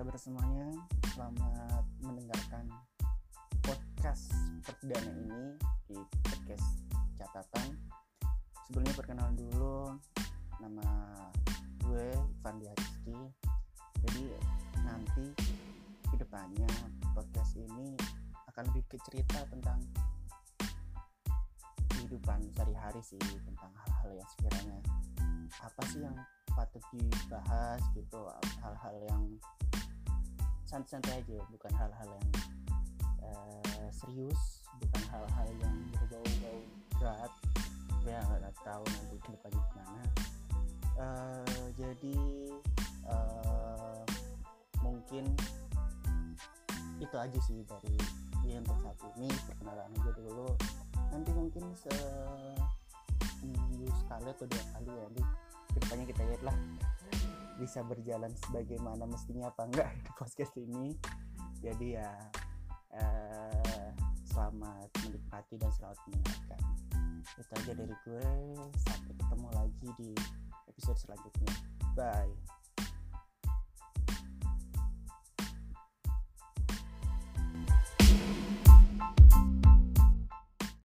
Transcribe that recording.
kabar semuanya? Selamat mendengarkan podcast perdana ini di podcast catatan. Sebelumnya perkenalan dulu, nama gue Ivan Rizky. Jadi nanti ke depannya podcast ini akan lebih ke cerita tentang kehidupan sehari-hari sih tentang hal-hal yang sekiranya apa sih yang patut dibahas gitu hal-hal yang santai-santai aja bukan hal-hal yang uh, serius bukan hal-hal yang berbau-bau berat ya nggak tahu nanti ke depannya gimana. Uh, jadi uh, mungkin itu aja sih dari ya untuk saat ini. Perkenalan aja dulu. Nanti mungkin se minggu sekali atau dua kali ya lah. Bisa berjalan sebagaimana mestinya apa enggak di podcast ini. Jadi ya eh, selamat menikmati dan selamat mendengarkan. Itu aja dari gue. Sampai ketemu lagi di episode selanjutnya. Bye